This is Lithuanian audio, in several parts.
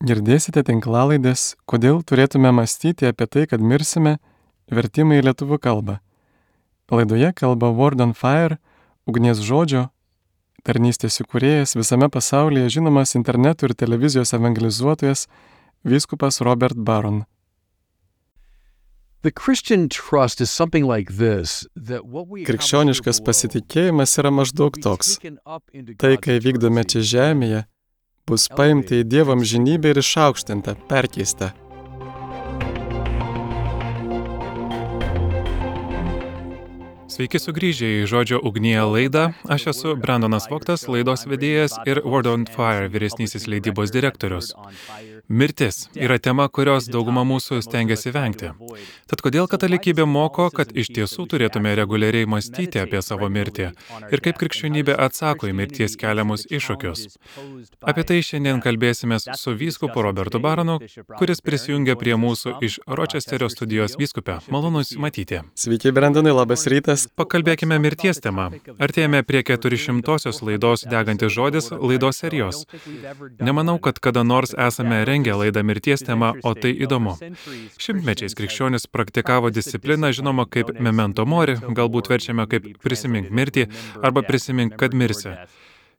Girdėsite tinklalaidės, kodėl turėtume mąstyti apie tai, kad mirsime, vertimai į lietuvių kalbą. Laidoje kalba Word on Fire, ugnies žodžio, tarnystės įkūrėjas visame pasaulyje žinomas interneto ir televizijos evangelizuotojas vyskupas Robert Baron. Krikščioniškas pasitikėjimas yra maždaug toks. Tai, kai vykdome čia žemėje, bus paimta į Dievo amžinybę ir išaukštinta, perkeista. Sveiki sugrįžę į žodžio ugnyje laidą. Aš esu Brandonas Voktas, laidos vedėjas ir Word on Fire vyresnysis leidybos direktorius. Mirtis yra tema, kurios dauguma mūsų stengiasi vengti. Tad kodėl katalikybė moko, kad iš tiesų turėtume reguliariai mąstyti apie savo mirtį ir kaip krikščionybė atsako į mirties keliamus iššūkius? Apie tai šiandien kalbėsime su vyskupu Robertu Baronu, kuris prisijungia prie mūsų iš Rochesterio studijos vyskupę. Malonus matyti. Sveiki, Brandonai, labas rytas. Pakalbėkime mirties temą. Artėjame prie 400-osios laidos degantis žodis laidos serijos. Nemanau, kad kada nors esame rengę laidą mirties temą, o tai įdomu. Šimtmečiais krikščionis praktikavo discipliną, žinoma, kaip memento mori, galbūt verčiame kaip prisimink mirtį arba prisimink, kad mirsi.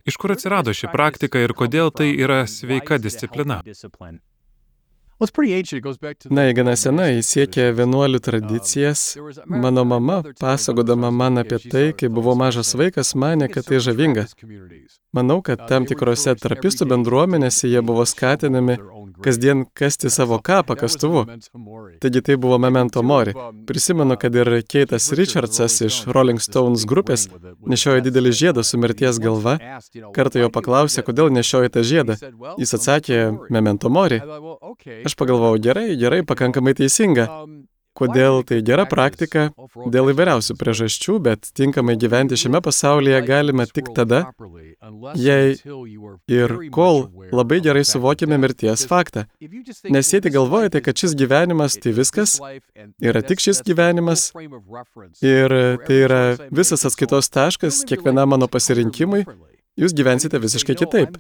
Iš kur atsirado ši praktika ir kodėl tai yra sveika disciplina? Na, į gana senai siekia vienuolių tradicijas. Mano mama, pasakodama man apie tai, kai buvo mažas vaikas, mane, kad tai žavinga. Manau, kad tam tikrose trapistų bendruomenėse jie buvo skatinami kasdien kasti savo kapą kastuvu. Taigi tai buvo memento mori. Prisimenu, kad ir Keitas Richardsas iš Rolling Stones grupės nešiojo didelį žiedą su mirties galva. Kartą jo paklausė, kodėl nešioja tą žiedą. Jis atsakė, memento mori. Aš pagalvojau, gerai, gerai, pakankamai teisinga. Kodėl tai gera praktika? Dėl įvairiausių priežasčių, bet tinkamai gyventi šiame pasaulyje galime tik tada, jei ir kol labai gerai suvokime mirties faktą. Nes jei tik galvojate, kad šis gyvenimas tai viskas, yra tik šis gyvenimas ir tai yra visas atskaitos taškas kiekvienam mano pasirinkimui, jūs gyvensite visiškai kitaip.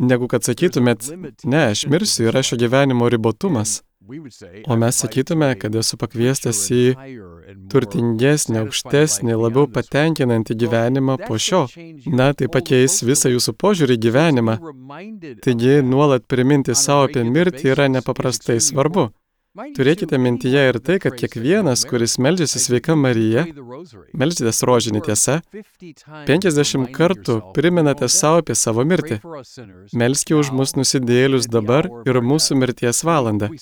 Negu kad sakytumėt, ne, aš mirsiu, yra šio gyvenimo ribotumas. O mes sakytume, kad esu pakviestas į turtingesnį, aukštesnį, labiau patenkinantį gyvenimą po šio. Na, tai pakeis visą jūsų požiūrį į gyvenimą. Taigi, nuolat priminti savo apie mirtį yra nepaprastai svarbu. Turėkite mintyje ir tai, kad kiekvienas, kuris meldžiasi sveika Marija, melžitės rožinį tiesa, 50 kartų priminate savo apie savo mirtį. Melskite už mus nusidėlius dabar ir mūsų mirties valandą.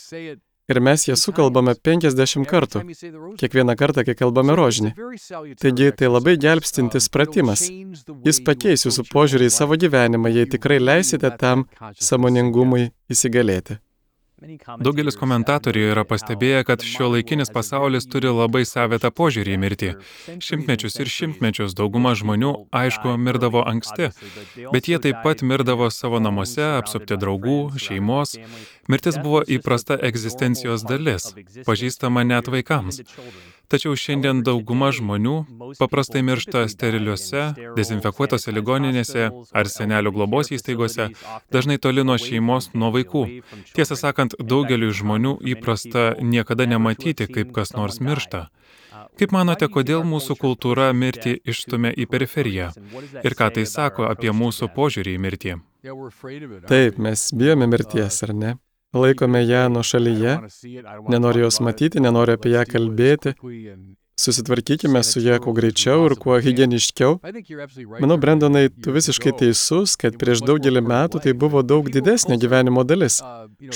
Ir mes ją sukalbame 50 kartų, kiekvieną kartą, kai kalbame rožinį. Taigi tai labai gelbstintis pratimas. Jis pakeis jūsų požiūrį į savo gyvenimą, jei tikrai leisite tam samoningumui įsigalėti. Daugelis komentatorių yra pastebėję, kad šio laikinis pasaulis turi labai savitą požiūrį į mirtį. Šimtmečius ir šimtmečius dauguma žmonių, aišku, mirdavo anksti, bet jie taip pat mirdavo savo namuose, apsupti draugų, šeimos. Mirtis buvo įprasta egzistencijos dalis, pažįstama net vaikams. Tačiau šiandien dauguma žmonių paprastai miršta steriliuose, dezinfekuotose ligoninėse ar senelių globos įstaigose, dažnai toli nuo šeimos, nuo vaikų. Tiesą sakant, daugeliu žmonių įprasta niekada nematyti, kaip kas nors miršta. Kaip manote, kodėl mūsų kultūra mirtį išstumia į periferiją? Ir ką tai sako apie mūsų požiūrį į mirtį? Taip, mes bijome mirties, ar ne? Laikome ją nuo šalyje, nenoriu jos matyti, nenoriu apie ją kalbėti. Susitvarkykime su ją kuo greičiau ir kuo hygieniškiau. Manau, Brendonai, tu visiškai teisus, kad prieš daugelį metų tai buvo daug didesnė gyvenimo dalis.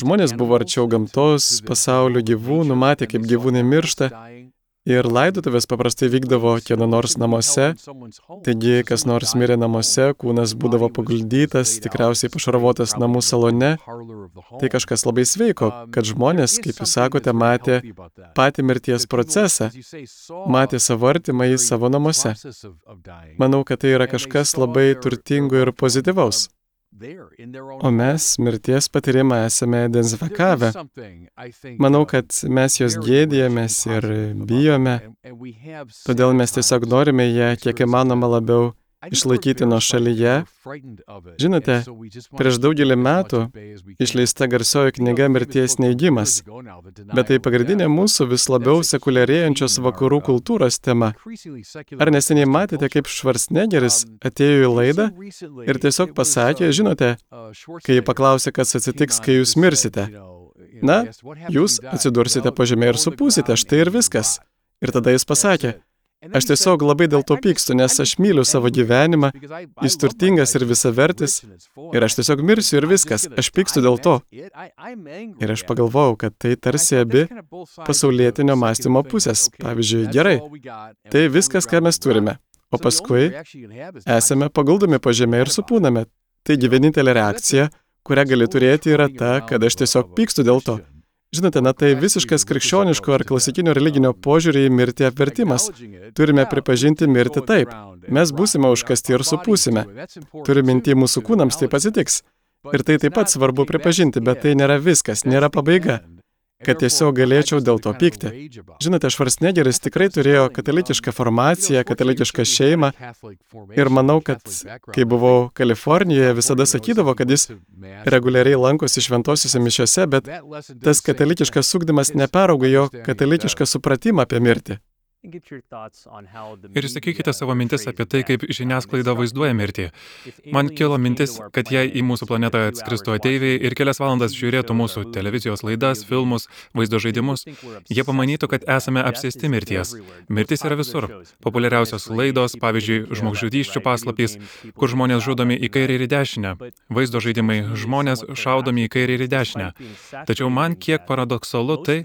Žmonės buvo arčiau gamtos, pasaulio gyvūnų, matė, kaip gyvūnai miršta. Ir laidotuvės paprastai vykdavo kieno nors namuose, taigi kas nors mirė namuose, kūnas būdavo paguldytas, tikriausiai pašarvotas namų salone. Tai kažkas labai sveiko, kad žmonės, kaip jūs sakote, matė patį mirties procesą, matė savo artimą į savo namuose. Manau, kad tai yra kažkas labai turtingo ir pozityvaus. O mes mirties patyrimą esame identifikavę. Manau, kad mes jos gėdėjomės ir bijome, todėl mes tiesiog norime ją kiek įmanoma labiau išlaikyti nuo šalyje. Žinote, prieš daugelį metų išleista garsioji knyga Mirties neigimas, bet tai pagrindinė mūsų vis labiau sekuliarėjančios vakarų kultūros tema. Ar neseniai matėte, kaip Švarsnegeris atėjo į laidą ir tiesiog pasakė, žinote, kai paklausė, kas atsitiks, kai jūs mirsite. Na, jūs atsidursite po žemę ir supūsite, štai ir viskas. Ir tada jis pasakė, Aš tiesiog labai dėl to pykstu, nes aš myliu savo gyvenimą, jis turtingas ir visavertis, ir aš tiesiog mirsiu ir viskas, aš pykstu dėl to. Ir aš pagalvojau, kad tai tarsi abi pasaulietinio mąstymo pusės. Pavyzdžiui, gerai, tai viskas, ką mes turime. O paskui esame paguldomi po žemę ir supūname. Taigi vienintelė reakcija, kurią gali turėti, yra ta, kad aš tiesiog pykstu dėl to. Žinote, na tai visiškas krikščioniško ar klasikinio religinio požiūrį į mirtį apvertimas. Turime pripažinti mirtį taip. Mes būsime užkasti ir supūsime. Turiu mintį, mūsų kūnams taip atsitiks. Ir tai taip pat svarbu pripažinti, bet tai nėra viskas, nėra pabaiga kad tiesiog galėčiau dėl to pykti. Žinote, Švarsnegeris tikrai turėjo katalikišką formaciją, katalikišką šeimą ir manau, kad kai buvau Kalifornijoje, visada sakydavo, kad jis reguliariai lankosi šventosiuose mišiuose, bet tas katalikiškas sugdymas neperaugo jo katalikišką supratimą apie mirtį. Ir išsakykite savo mintis apie tai, kaip žiniasklaida vaizduoja mirtį. Man kilo mintis, kad jei į mūsų planetą atskristų ateiviai ir kelias valandas žiūrėtų mūsų televizijos laidas, filmus, vaizdo žaidimus, jie pamanytų, kad esame apsėsti mirties. Mirtis yra visur. Populiariausios laidos, pavyzdžiui, žmogžudyščių paslapys, kur žmonės žudomi į kairę ir į dešinę. Vaizdo žaidimai, žmonės šaudomi į kairę ir į dešinę. Tačiau man kiek paradoksalu tai,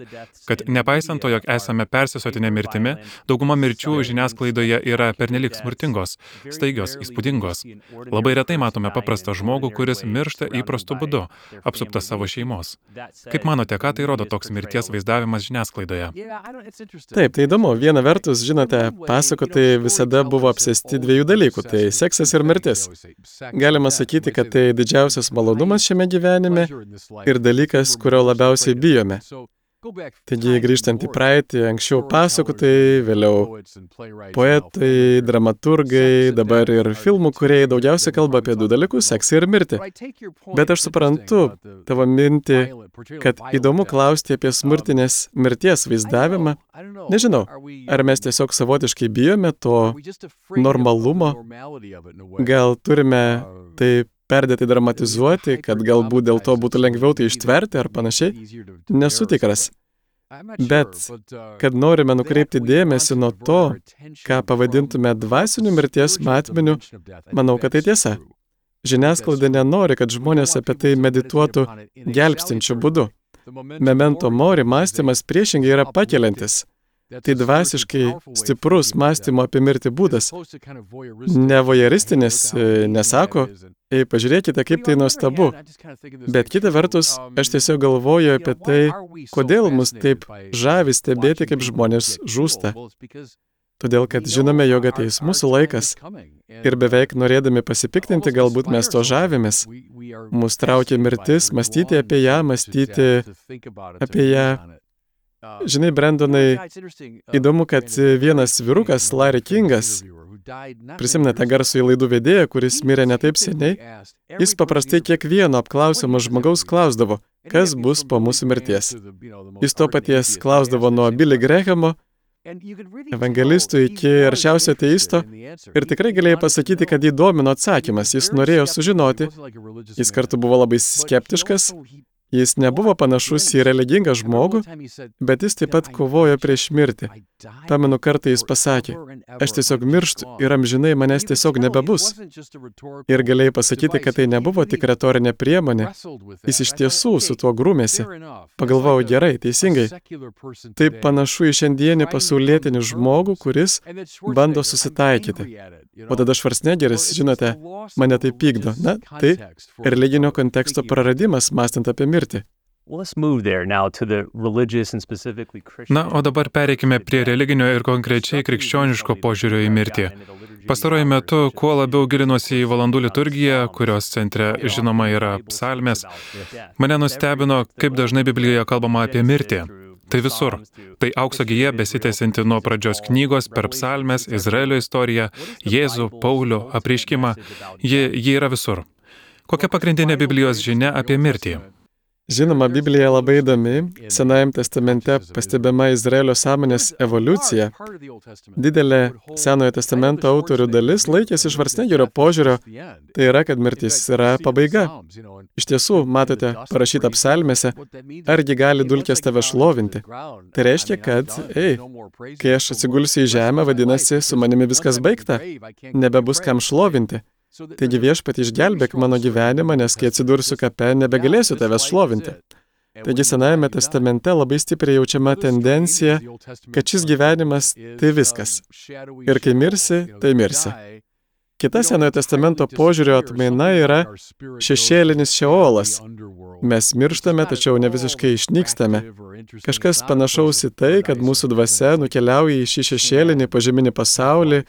kad nepaisant to, jog esame persisotinę mirtimi, Dauguma mirčių žiniasklaidoje yra pernelik smurtingos, staigios, įspūdingos. Labai retai matome paprastą žmogų, kuris miršta įprastu būdu, apsuptas savo šeimos. Kaip manote, ką tai rodo toks mirties vaizdavimas žiniasklaidoje? Taip, tai įdomu. Viena vertus, žinote, pasakotai visada buvo apsėsti dviejų dalykų - tai seksas ir mirtis. Galima sakyti, kad tai didžiausias malonumas šiame gyvenime ir dalykas, kurio labiausiai bijome. Taigi, grįžtant į praeitį, anksčiau pasakotai, vėliau poetai, dramaturgai, dabar ir filmų kuriejai daugiausia kalba apie du dalykus - seksą ir mirtį. Bet aš suprantu tavo mintį, kad įdomu klausti apie smurtinės mirties vaizdavimą. Nežinau, ar mes tiesiog savotiškai bijome to normalumo, gal turime tai perdėtai dramatizuoti, kad galbūt dėl to būtų lengviau tai ištverti ar panašiai, nesu tikras. Bet, kad norime nukreipti dėmesį nuo to, ką pavadintume dvasiniu mirties matmeniu, manau, kad tai tiesa. Žiniasklaida nenori, kad žmonės apie tai medituotų gelbstinčiu būdu. Memento mori mąstymas priešingai yra pakeliantis. Tai dvasiškai stiprus mąstymo apie mirtį būdas. Ne vojeristinis, e, nesako, ei, pažiūrėkite, kaip tai nuostabu. Bet kita vertus, aš tiesiog galvoju apie tai, kodėl mus taip žavi stebėti, kaip žmonės žūsta. Todėl, kad žinome, jog ateis mūsų laikas ir beveik norėdami pasipiktinti, galbūt mes to žavimės. Mus traukia mirtis, mąstyti apie ją, mąstyti apie ją Žinai, Brendonai, įdomu, kad vienas vyrukas, Larry Kingas, prisimenate garsų į laidų vedėją, kuris mirė netaip seniai, jis paprastai kiekvieno apklausiamo žmogaus klausdavo, kas bus po mūsų mirties. Jis to paties klausdavo nuo Billy Grahamo, evangelistų iki aršiausio teisto ir tikrai galėjai pasakyti, kad jį domino atsakymas, jis norėjo sužinoti, jis kartu buvo labai skeptiškas, Jis nebuvo panašus į religingą žmogų, bet jis taip pat kovojo prieš mirtį. Pamenu kartą jis pasakė, aš tiesiog mirštu ir amžinai manęs tiesiog nebebus. Ir galėjai pasakyti, kad tai nebuvo tik retorinė priemonė. Jis iš tiesų su tuo grūmėsi. Pagalvojau gerai, teisingai. Tai panašu į šiandienį pasaulietinį žmogų, kuris bando susitaikyti. O tada Švarsnegeris, žinote, mane tai pykdo. Na, tai religinio konteksto praradimas, mąstant apie mirtį. Na, o dabar pereikime prie religinio ir konkrečiai krikščioniško požiūrio į mirtį. Pastaruoju metu, kuo labiau gilinuosi į valandų liturgiją, kurios centre žinoma yra psalmės, mane nustebino, kaip dažnai Biblijoje kalbama apie mirtį. Tai visur. Tai aukso gyje besitęsinti nuo pradžios knygos per psalmes, Izraelio istoriją, Jėzų, Paulių, apreiškimą. Ji, ji yra visur. Kokia pagrindinė Biblijos žinia apie mirtį? Žinoma, Biblija labai įdomi. Senajame testamente pastebima Izraelio sąmonės evoliucija. Didelė Senojo testamento autorių dalis laikėsi Švarsnegerio požiūrio, tai yra, kad mirtis yra pabaiga. Iš tiesų, matote, parašyta psalmėse, argi gali dulkės tave šlovinti. Tai reiškia, kad, ei, kai aš atsigulsiu į žemę, vadinasi, su manimi viskas baigta, nebebus kam šlovinti. Taigi viešpat išgelbėk mano gyvenimą, nes kai atsidursiu kape, nebegalėsiu tavęs šlovinti. Taigi Senajame testamente labai stipriai jaučiama tendencija, kad šis gyvenimas tai viskas. Ir kai mirsi, tai mirsi. Kita Senojo testamento požiūrio atmaina yra šešėlinis šeolas. Mes mirštame, tačiau ne visiškai išnykstame. Kažkas panašaus į tai, kad mūsų dvasia nukeliauja į šį šešėlinį pažeminį pasaulį,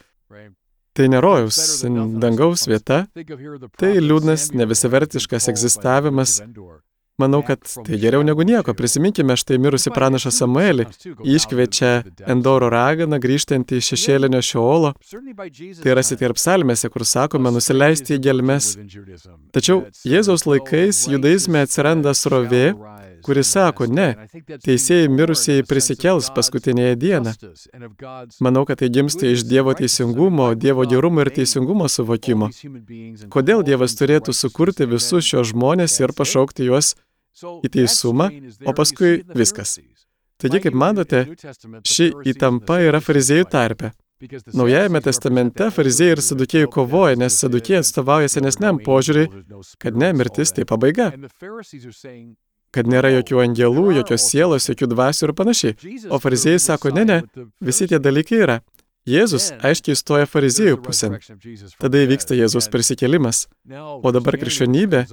Tai nerojaus, dangaus vieta, tai liūdnas, nevisavertiškas egzistavimas. Manau, kad tai geriau negu nieko. Prisiminkime štai mirusi pranašą Samuelį. Iškviečia Endoro raganą grįžtantį iš šešėlinio šiolo. Tai rasite ir psalmėse, kur sakome nusileisti į gelmes. Tačiau Jėzaus laikais judaizme atsiranda srovė, kuris sako, ne, teisėjai mirusieji prisikels paskutinėje dieną. Manau, kad tai gimsta iš Dievo teisingumo, Dievo gerumo ir teisingumo suvokimo. Kodėl Dievas turėtų sukurti visus šios žmonės ir pašaukti juos į teisumą, o paskui viskas. Taigi, kaip matote, ši įtampa yra fariziejų tarpe. Naujajame testamente fariziejai ir sadukėjai kovoja, nes sadukėjai atstovauja senesniam požiūriui, kad ne, mirtis tai pabaiga kad nėra jokių angelų, jokios sielos, jokių dvasių ir panašiai. O fariziejai sako, ne, ne, visi tie dalykai yra. Jėzus aiškiai stoja fariziejų pusėn. Tada įvyksta Jėzus prisikėlimas. O dabar krikščionybė,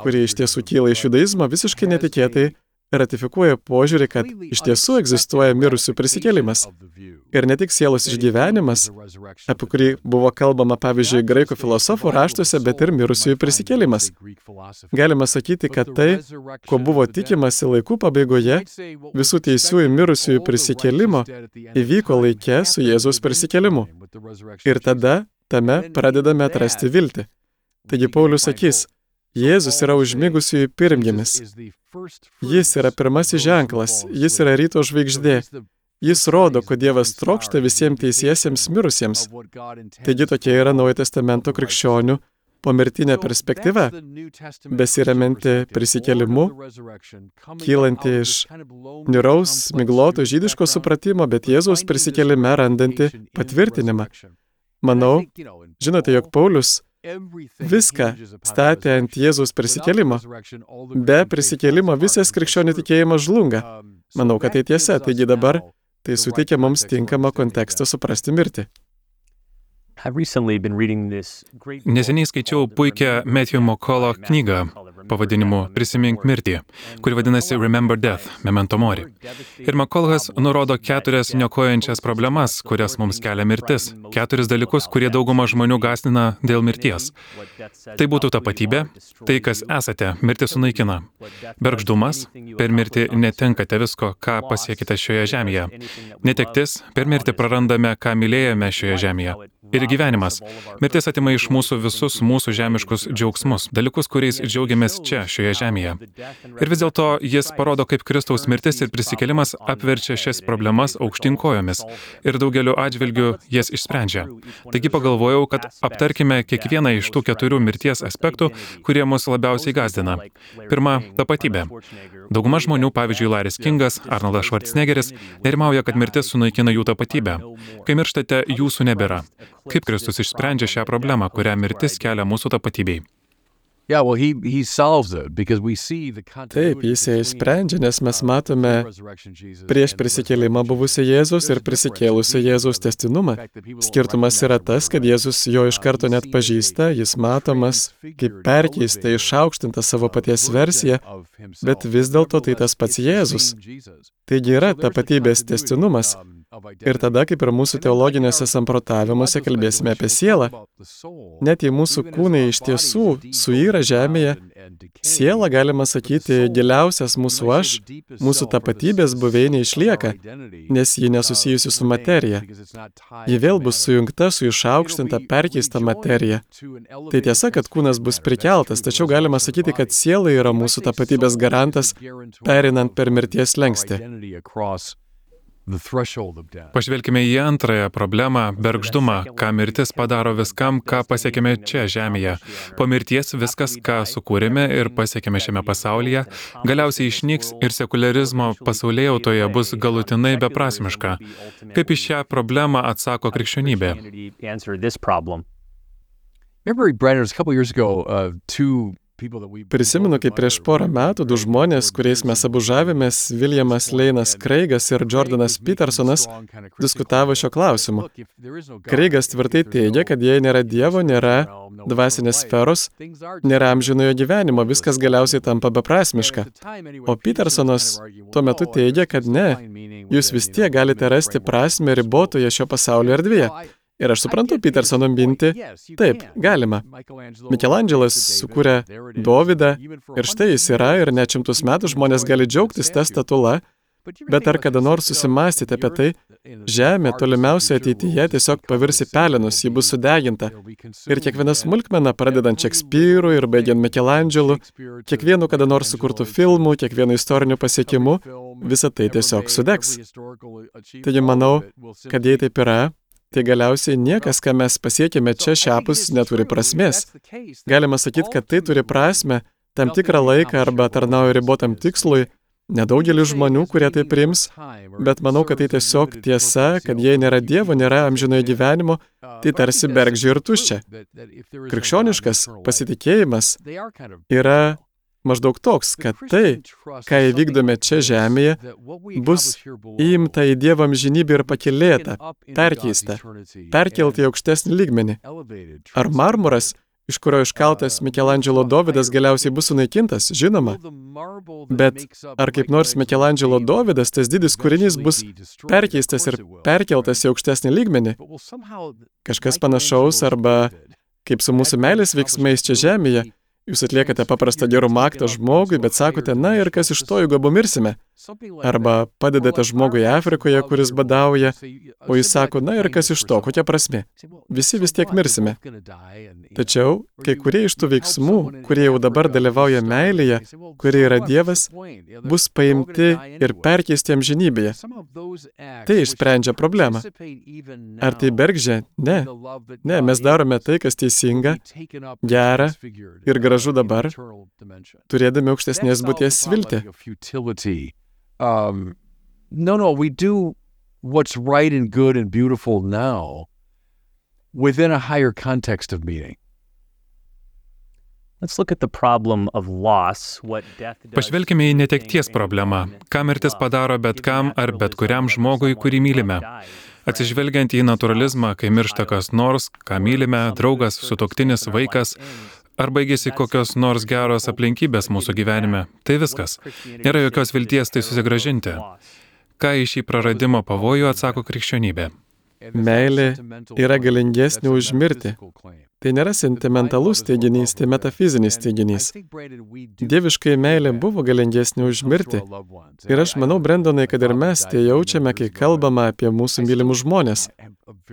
kurie iš tiesų kyla iš judaizmo, visiškai netikėtai ratifikuoja požiūrį, kad iš tiesų egzistuoja mirusių prisikėlimas. Ir ne tik sielos išgyvenimas, apie kurį buvo kalbama pavyzdžiui graikų filosofų raštuose, bet ir mirusiųjų prisikėlimas. Galima sakyti, kad tai, ko buvo tikimasi laikų pabaigoje, visų teisiųjų mirusiųjų prisikėlimo, įvyko laikė su Jėzaus prisikėlimu. Ir tada tame pradedame atrasti viltį. Taigi Paulius sakys, Jėzus yra užmigusiųjų pirmgimis. Jis yra pirmasis ženklas, jis yra ryto žvaigždė. Jis rodo, kad Dievas trokšta visiems teisiesiems mirusiems. Taigi tokia yra Naujojo testamento krikščionių pomirtinė perspektyva, besiremianti prisikėlimu, kylanti iš niuraus, migloto žydiško supratimo, bet Jėzaus prisikėlime randanti patvirtinimą. Manau, žinote, jog Paulius viską statė ant Jėzaus prisikėlimo. Be prisikėlimo visas krikščionių tikėjimas žlunga. Manau, kad tai tiesa, taigi dabar tai suteikia mums tinkamą kontekstą suprasti mirtį. Neseniai skaičiau puikią Matthew Mokolo knygą pavadinimu Prisimink mirtį, kuri vadinasi Remember Death, Memento Mori. Ir Makolhas nurodo keturias niokojančias problemas, kurias mums kelia mirtis. Keturis dalykus, kurie daugumą žmonių gastina dėl mirties. Tai būtų tapatybė, tai kas esate, mirtis sunaikina. Bergždumas, per mirtį netenkate visko, ką pasiekite šioje žemėje. Netektis, per mirtį prarandame, ką mylėjome šioje žemėje. Ir gyvenimas. Mirtis atima iš mūsų visus mūsų žemiškus džiaugsmus, dalykus, kuriais džiaugiamės čia, šioje žemėje. Ir vis dėlto jis parodo, kaip Kristaus mirtis ir prisikelimas apverčia šias problemas aukštinkojomis ir daugeliu atžvilgių jas išsprendžia. Taigi pagalvojau, kad aptarkime kiekvieną iš tų keturių mirties aspektų, kurie mus labiausiai gazdina. Pirma, tapatybė. Dauguma žmonių, pavyzdžiui, Laris Kingas, Arnoldas Schwarzeneggeris, nerimauja, kad mirtis sunaikina jų tapatybę. Kai mirštate, jūsų nebėra. Kaip Kristus išsprendžia šią problemą, kurią mirtis kelia mūsų tapatybei? Taip, jis ją išsprendžia, nes mes matome prieš prisikėlimą buvusio Jėzus ir prisikėlusio Jėzus testinumą. Skirtumas yra tas, kad Jėzus jo iš karto net pažįsta, jis matomas kaip perkeista, išaukštinta savo paties versija, bet vis dėlto tai tas pats Jėzus. Taigi yra tapatybės testinumas. Ir tada, kaip ir mūsų teologinėse samprotavimuose, kalbėsime apie sielą. Net jei mūsų kūnai iš tiesų suyra žemėje, siela, galima sakyti, giliausias mūsų aš, mūsų tapatybės buveinė išlieka, nes ji nesusijusi su materija. Ji vėl bus sujungta su išaukštinta, perkeista materija. Tai tiesa, kad kūnas bus prikeltas, tačiau galima sakyti, kad siela yra mūsų tapatybės garantas, perinant per mirties lengsti. Pažvelkime į antrąją problemą - bergždumą, ką mirtis padaro viskam, ką pasiekėme čia žemėje. Po mirties viskas, ką sukūrėme ir pasiekėme šiame pasaulyje, galiausiai išnyks ir sekularizmo pasaulėjautoje bus galutinai beprasmiška. Kaip į šią problemą atsako krikščionybė? Remember, Brandon, a couple years ago, uh, two Prisimenu, kaip prieš porą metų du žmonės, kuriais mes abu žavimės, Viljamas Leinas Kreigas ir Jordanas Petersonas, diskutavo šio klausimu. Kreigas tvirtai teigia, kad jei nėra Dievo, nėra dvasinės sferos, nėra amžinojo gyvenimo, viskas galiausiai tampa beprasmiška. O Petersonas tuo metu teigia, kad ne, jūs vis tiek galite rasti prasme ribotoje šio pasaulio erdvėje. Ir aš suprantu Petersono mintį, taip, galima. Mikelandželas sukūrė Dovydą ir štai jis yra ir net šimtus metų žmonės gali džiaugtis tą statulą, bet ar kada nors susimastyti apie tai, žemė tolimiausioje ateityje tiesiog pavirsi pelenus, ji bus sudeginta. Ir kiekviena smulkmena, pradedant Šekspyru ir baigiant Mikelandželu, kiekvienu kada nors sukurtų filmų, kiekvienu istoriniu pasiekimu, visa tai tiesiog sudegs. Taigi manau, kad jei taip yra, tai galiausiai niekas, ką mes pasiekėme čia šiapus, neturi prasmės. Galima sakyti, kad tai turi prasme tam tikrą laiką arba tarnauja ribotam tikslui, nedaugelis žmonių, kurie tai priims, bet manau, kad tai tiesiog tiesa, kad jei nėra Dievo, nėra amžinojo gyvenimo, tai tarsi bergždžia ir tuščia. Krikščioniškas pasitikėjimas yra maždaug toks, kad tai, ką įvykdome čia žemėje, bus įimta į Dievo amžinybę ir pakilėta, perkeista, perkelta į aukštesnį lygmenį. Ar marmuras, iš kurio iškaltas Mikelandželo Dovydas galiausiai bus sunaikintas, žinoma. Bet ar kaip nors Mikelandželo Dovydas, tas didis kūrinys, bus perkeistas ir perkeltas į aukštesnį lygmenį? Kažkas panašaus arba kaip su mūsų meilės veiksmais čia žemėje, Jūs atliekate paprastą gerumo aktą žmogui, bet sakote, na ir kas iš to, jeigu abu mirsime? Arba padedate žmogui Afrikoje, kuris badauja, o jis sako, na ir kas iš to, kokia prasme? Visi vis tiek mirsime. Tačiau kai kurie iš tų veiksmų, kurie jau dabar dalyvauja meilėje, kurie yra Dievas, bus paimti ir perkeisti amžinybėje. Tai išsprendžia problemą. Ar tai bergžė? Ne. Ne, mes darome tai, kas teisinga, gera ir gražu dabar, turėdami aukštesnės būties viltį. Um, no, no, we do what's right and good and beautiful now within a higher context of meaning. Pažvelkime į netekties problemą. Ką mirtis padaro bet kam ar bet kuriam žmogui, kurį mylime. Atsižvelgiant į naturalizmą, kai miršta kas nors, ką mylime, draugas, sutoktinis, vaikas, ar baigėsi kokios nors geros aplinkybės mūsų gyvenime, tai viskas. Nėra jokios vilties tai susigražinti. Ką į šį praradimo pavojų atsako krikščionybė? Meilė yra galingesnė už mirtį. Tai nėra sentimentalus teiginys, tai metafizinis teiginys. Dieviškai meilė buvo galingesnė už mirtį. Ir aš manau, Brendonai, kad ir mes tai jaučiame, kai kalbama apie mūsų mylimus žmonės.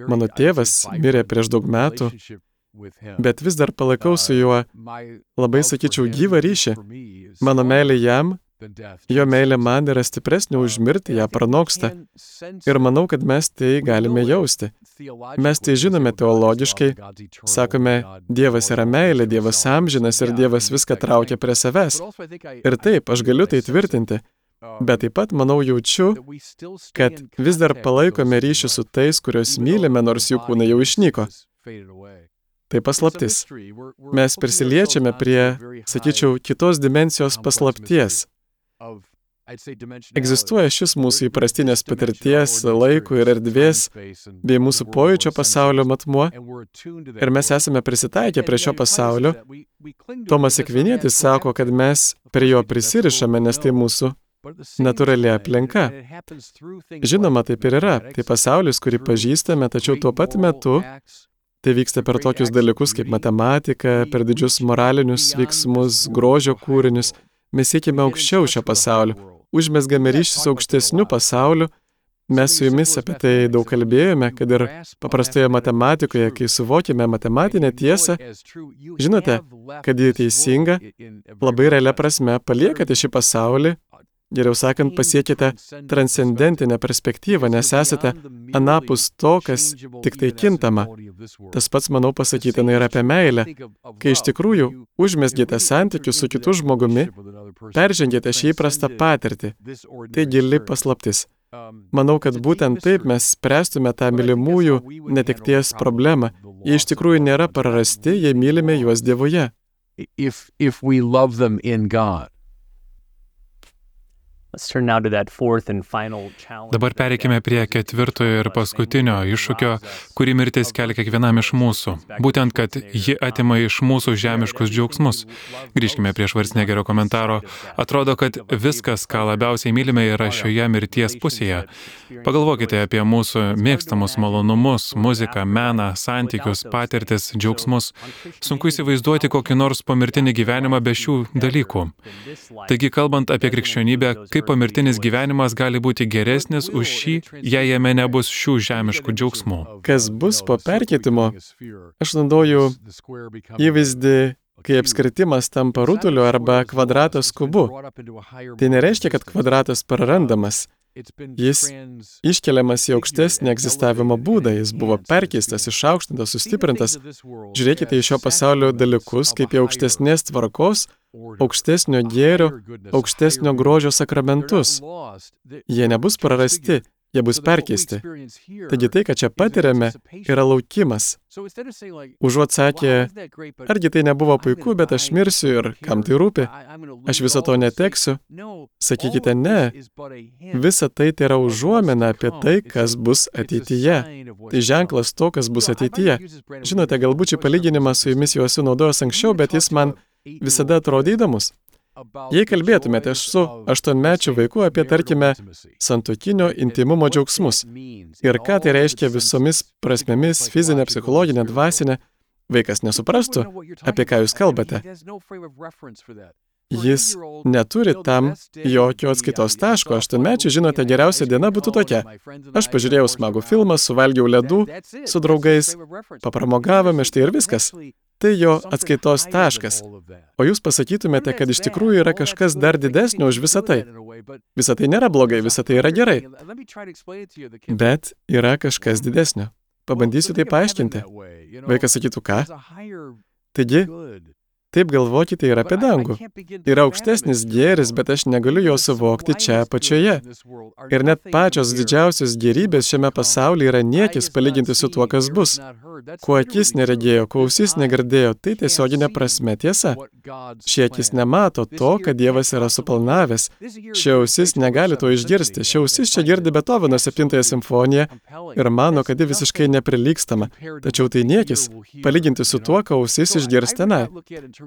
Mano tėvas mirė prieš daug metų, bet vis dar palaikau su juo labai, sakyčiau, gyvą ryšį. Mano meilė jam, jo meilė man yra stipresnė už mirtį, ją pranoksta. Ir manau, kad mes tai galime jausti. Mes tai žinome teologiškai, sakome, Dievas yra meilė, Dievas amžinas ir Dievas viską traukia prie savęs. Ir taip, aš galiu tai tvirtinti. Bet taip pat, manau, jaučiu, kad vis dar palaikome ryšį su tais, kuriuos mylime, nors jų kūnai jau išnyko. Tai paslaptis. Mes prisiliečiame prie, sakyčiau, kitos dimensijos paslapties. Egzistuoja šis mūsų įprastinės patirties, laiko ir erdvės, bei mūsų pojūčio pasaulio matmuo, ir mes esame prisitaikę prie šio pasaulio. Tomas Ekvinėtis sako, kad mes prie jo prisirišame, nes tai mūsų natūrali aplinka. Žinoma, taip ir yra. Tai pasaulis, kurį pažįstame, tačiau tuo pat metu tai vyksta per tokius dalykus kaip matematika, per didžius moralinius veiksmus, grožio kūrinius. Mes siekime aukščiau šio pasaulio, užmesgame ryšį su aukštesniu pasauliu. Mes su jumis apie tai daug kalbėjome, kad ir paprastoje matematikoje, kai suvokime matematinę tiesą, žinote, kad ji teisinga, labai realia prasme paliekate šį pasaulį Geriau sakant, pasiekite transcendentinę perspektyvą, nes esate anapus to, kas tik tai kintama. Tas pats, manau, pasakytina ir apie meilę. Kai iš tikrųjų užmesgėte santykius su kitu žmogumi, peržengėte šį įprastą patirtį. Tai gili paslaptis. Manau, kad būtent taip mes spręstume tą mylimųjų netikties problemą. Jie iš tikrųjų nėra prarasti, jei mylime juos Dievoje. If, if we love them in God. Dabar pereikime prie ketvirtojo ir paskutinio iššūkio, kurį mirtis kelia kiekvienam iš mūsų. Būtent, kad ji atima iš mūsų žemiškus džiaugsmus. Grįžkime prie Švarsnegerio komentaro. Atrodo, kad viskas, ką labiausiai mylime, yra šioje mirties pusėje. Pagalvokite apie mūsų mėgstamus malonumus, muziką, meną, santykius, patirtis, džiaugsmus. Sunku įsivaizduoti kokį nors pomirtinį gyvenimą be šių dalykų. Taigi, kalbant apie krikščionybę, kaip pomirtinis gyvenimas gali būti geresnis už šį, jei jame nebus šių žemiškų džiaugsmų. Kas bus po perkeitimo? Aš naudoju įvaizdį kai apskritimas tampa rutuliu arba kvadratas kubu. Tai nereiškia, kad kvadratas prarandamas. Jis iškeliamas į aukštesnį egzistavimo būdą, jis buvo perkeistas, išaukštintas, sustiprintas. Žiūrėkite į šio pasaulio dalykus kaip į aukštesnės tvarkos, aukštesnio gėrio, aukštesnio grožio sakramentus. Jie nebus prarasti, jie bus perkeisti. Taigi tai, ką čia patiriame, yra laukimas. Užuot sakė, argi tai nebuvo puiku, bet aš mirsiu ir kam tai rūpi, aš viso to neteksiu. Sakykite ne, visa tai tai yra užuomina apie tai, kas bus ateityje. Tai ženklas to, kas bus ateityje. Žinote, galbūt šį palyginimą su jumis jau esu naudojęs anksčiau, bet jis man visada atrodė įdomus. Jei kalbėtumėte su aštuonmečiu vaiku apie, tarkime, santokinio intimumo džiaugsmus ir ką tai reiškia visomis prasmėmis - fizinė, psichologinė, dvasinė, vaikas nesuprastų, apie ką jūs kalbate. Jis neturi tam jokio atskaitos taško. Aštuonmečiai, žinote, geriausia diena būtų tokia. Aš pažiūrėjau smagų filmą, suvalgiau ledų su draugais, papramogavome, štai ir viskas. Tai jo atskaitos taškas. O jūs pasakytumėte, kad iš tikrųjų yra kažkas dar didesnio už visą tai. Visa tai nėra blogai, visa tai yra gerai. Bet yra kažkas didesnio. Pabandysiu tai paaiškinti. Vaikas sakytų, ką? Taigi, Taip galvokite ir apie dangų. Yra aukštesnis gėris, bet aš negaliu jo suvokti čia apačioje. Ir net pačios didžiausios gerybės šiame pasaulyje yra niekis palyginti su tuo, kas bus. Kuo akis neregėjo, kuo ausis negirdėjo, tai tiesioginė prasme tiesa. Šie akis nemato to, kad Dievas yra suplanavęs. Šie ausis negali to išgirsti. Šie ausis čia girdi Beethoveno 7 simfoniją ir mano, kad ji visiškai neprilykstama. Tačiau tai niekis, palyginti su tuo, ką ausis išgirs tenai.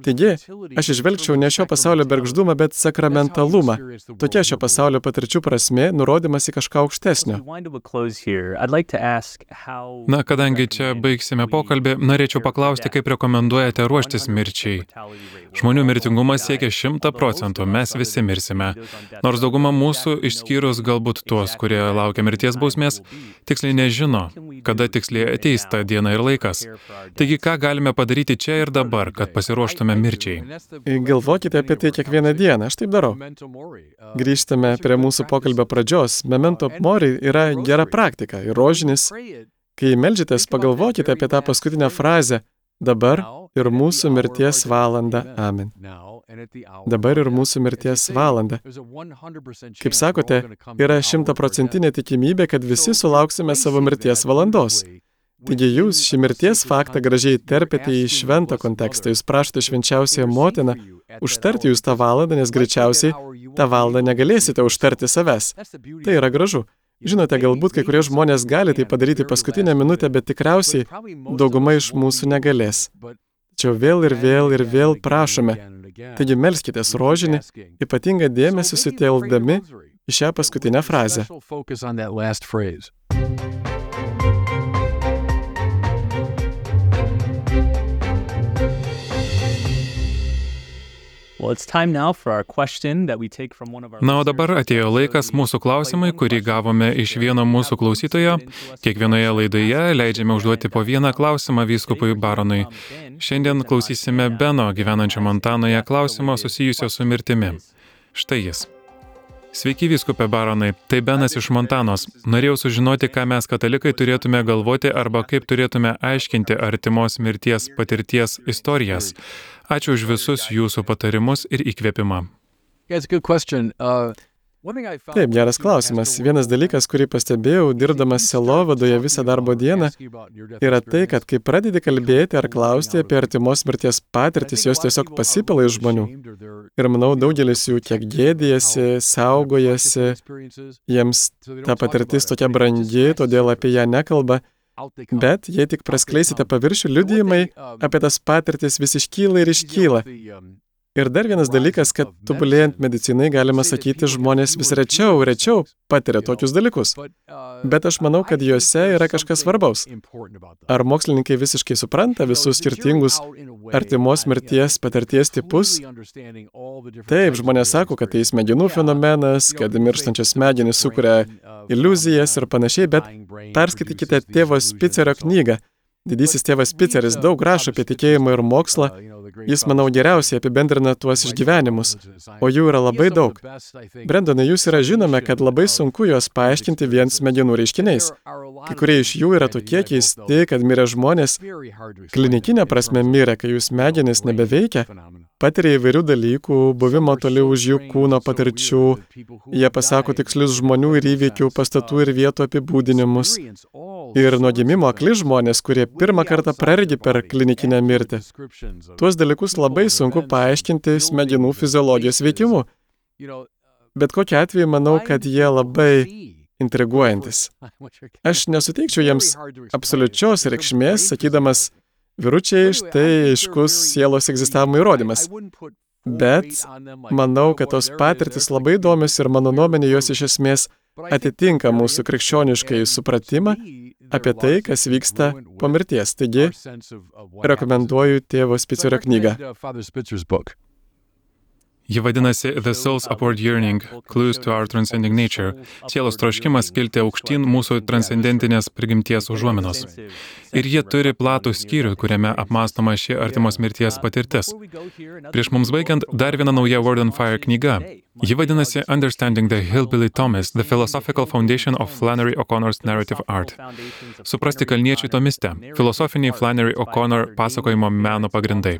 Taigi, aš išvelgčiau ne šio pasaulio bergždumą, bet sakramentalumą. Tokia šio pasaulio patirčių prasme, nurodymas į kažką aukštesnio. Na, kadangi čia baigsime pokalbį, norėčiau paklausti, kaip rekomenduojate ruoštis mirčiai. Žmonių mirtingumas siekia 100 procentų, mes visi mirsime. Nors dauguma mūsų, išskyrus galbūt tuos, kurie laukia mirties bausmės, tiksliai nežino, kada tiksliai ateis ta diena ir laikas. Taigi, ką galime padaryti čia ir dabar, kad pasiruoštume mirčiai? Galvokite apie tai kiekvieną dieną, aš taip darau. Grįžtame prie mūsų pokalbio pradžios. Memento mori yra gera praktika ir rožinis. Kai melžitės, pagalvokite apie tą paskutinę frazę dabar ir mūsų mirties valanda. Amen. Dabar ir mūsų mirties valanda. Kaip sakote, yra šimtaprocentinė tikimybė, kad visi sulauksime savo mirties valandos. Taigi jūs šį mirties faktą gražiai terpėte į šventą kontekstą, jūs prašote švenčiausiąją motiną užtarti jūs tą valandą, nes greičiausiai tą valandą negalėsite užtarti savęs. Tai yra gražu. Žinote, galbūt kai kurie žmonės gali tai padaryti paskutinę minutę, bet tikriausiai dauguma iš mūsų negalės. Tačiau vėl ir vėl ir vėl prašome, Taigi melskitės rožinį, ypatingą dėmesį sutelkdami į šią paskutinę frazę. Na, o dabar atėjo laikas mūsų klausimai, kurį gavome iš vieno mūsų klausytojo. Kiekvienoje laidoje leidžiame užduoti po vieną klausimą vyskupui Baronui. Šiandien klausysime Beno gyvenančio Montanoje klausimo susijusio su mirtimi. Štai jis. Sveiki, vyskupė Baronai, tai Benas iš Montanos. Norėjau sužinoti, ką mes katalikai turėtume galvoti arba kaip turėtume aiškinti artimos mirties patirties istorijas. Ačiū už visus jūsų patarimus ir įkvėpimą. Uh, Taip, geras klausimas. Vienas dalykas, kurį pastebėjau, dirbdamas selovadoje visą darbo dieną, yra tai, kad kai pradedi kalbėti ar klausti apie artimos mirties patirtis, jos tiesiog pasipila iš žmonių. Ir manau, daugelis jų tiek gėdijasi, saugojasi, jiems ta patirtis tokia brangi, todėl apie ją nekalba. Bet jei tik praskleisite paviršių, liudijimai apie tas patirtis vis iškyla ir iškyla. Ir dar vienas dalykas, kad tobulėjant medicinai galima sakyti, žmonės vis rečiau, rečiau patiria tokius dalykus. Bet aš manau, kad juose yra kažkas svarbaus. Ar mokslininkai visiškai supranta visus skirtingus artimos mirties patirties tipus? Taip, žmonės sako, kad tai smegenų fenomenas, kad mirštančios smegenys sukuria iliuzijas ir panašiai, bet perskaitykite tėvo Spicerio knygą. Didysis tėvas Spiceris daug rašo apie tikėjimą ir mokslą, jis, manau, geriausiai apibendrina tuos išgyvenimus, o jų yra labai daug. Brendonai, jūs yra žinome, kad labai sunku juos paaiškinti vien smegenų reiškiniais. Kai kurie iš jų yra tokie keisti, kad mirę žmonės klinikinė prasme mirė, kai jų smegenys nebeveikia, patiria įvairių dalykų, buvimo toli už jų kūno patirčių, jie pasako tikslius žmonių ir įvykių, pastatų ir vietų apibūdinimus. Ir nuo gimimo akli žmonės, kurie pirmą kartą praregi per klinikinę mirtį. Tuos dalykus labai sunku paaiškinti smegenų fiziologijos veikimu. Bet kokiu atveju manau, kad jie labai intriguojantis. Aš nesuteikčiau jiems absoliučios reikšmės, sakydamas, vyručiai, štai aiškus sielos egzistavimo įrodymas. Bet manau, kad tos patirtis labai įdomios ir mano nuomonė jos iš esmės atitinka mūsų krikščioniškai supratimą apie tai, kas vyksta po mirties. Taigi, rekomenduoju tėvo Spicerio knygą. Ji vadinasi The Soul's Upward Yearning – Clues to Our Transcending Nature – sielos troškimas kilti aukštyn mūsų transcendentinės prigimties užuominos. Ir jie turi platų skyrių, kuriame apmastoma ši artimos mirties patirtis. Prieš mums baigiant, dar viena nauja Word on Fire knyga. Ji vadinasi Understanding the Hillbilly Thomas – The Philosophical Foundation of Flannery O'Connor's Narrative Art. Suprasti kalniečių tomiste – filosofiniai Flannery O'Connor pasakojimo meno pagrindai.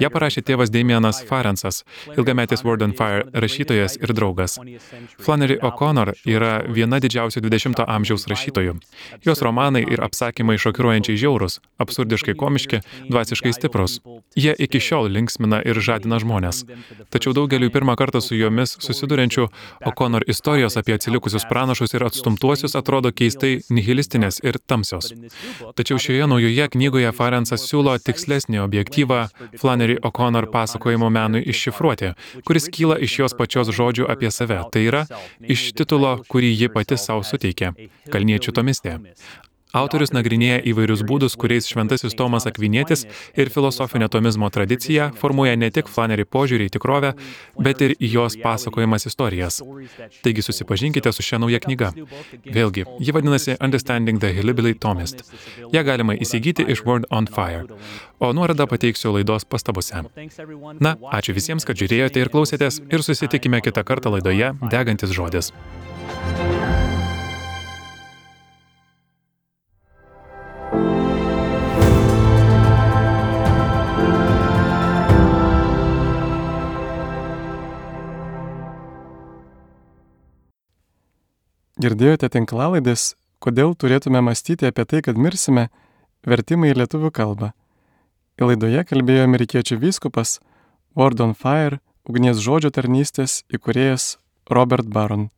Ja parašė tėvas Damienas Farensas, ilgametis Word on Fire rašytojas ir draugas. Flannery O'Connor yra viena didžiausių 20-ojo amžiaus rašytojų. Jos romanai ir apsakymai šokiruojančiai žiaurus, absurdiškai komiški, dvasiškai stiprus. Jie iki šiol linksmina ir žadina žmonės. Tačiau daugeliu pirmą kartą su jomis susiduriančių O'Connor istorijos apie atsilikusius pranašus ir atstumtuosius atrodo keistai nihilistinės ir tamsios. Tačiau šioje naujoje knygoje Farensas siūlo tikslesnį objektyvą Flannery Flannery O'Connor pasakojimo menui iššifruoti, kuris kyla iš jos pačios žodžių apie save. Tai yra iš titulo, kurį ji pati savo suteikė - Kalniečių tomistė. Autorius nagrinėja įvairius būdus, kuriais šventasis Tomas Akvinėtis ir filosofinio tomizmo tradicija formuoja ne tik Flannery požiūrį į tikrovę, bet ir į jos pasakojimas istorijas. Taigi susipažinkite su šia nauja knyga. Vėlgi, ji vadinasi Understanding the Hillbilly Thomist. Ja galima įsigyti iš Word on Fire. O nuorodą pateiksiu laidos pastabose. Na, ačiū visiems, kad žiūrėjote ir klausėtės ir susitikime kitą kartą laidoje Degantis žodis. Girdėjote tinklalaidės, kodėl turėtume mąstyti apie tai, kad mirsime, vertimai į lietuvių kalbą. Į laidoje kalbėjo amerikiečių vyskupas Word on Fire, ugnies žodžio tarnystės įkūrėjas Robert Baron.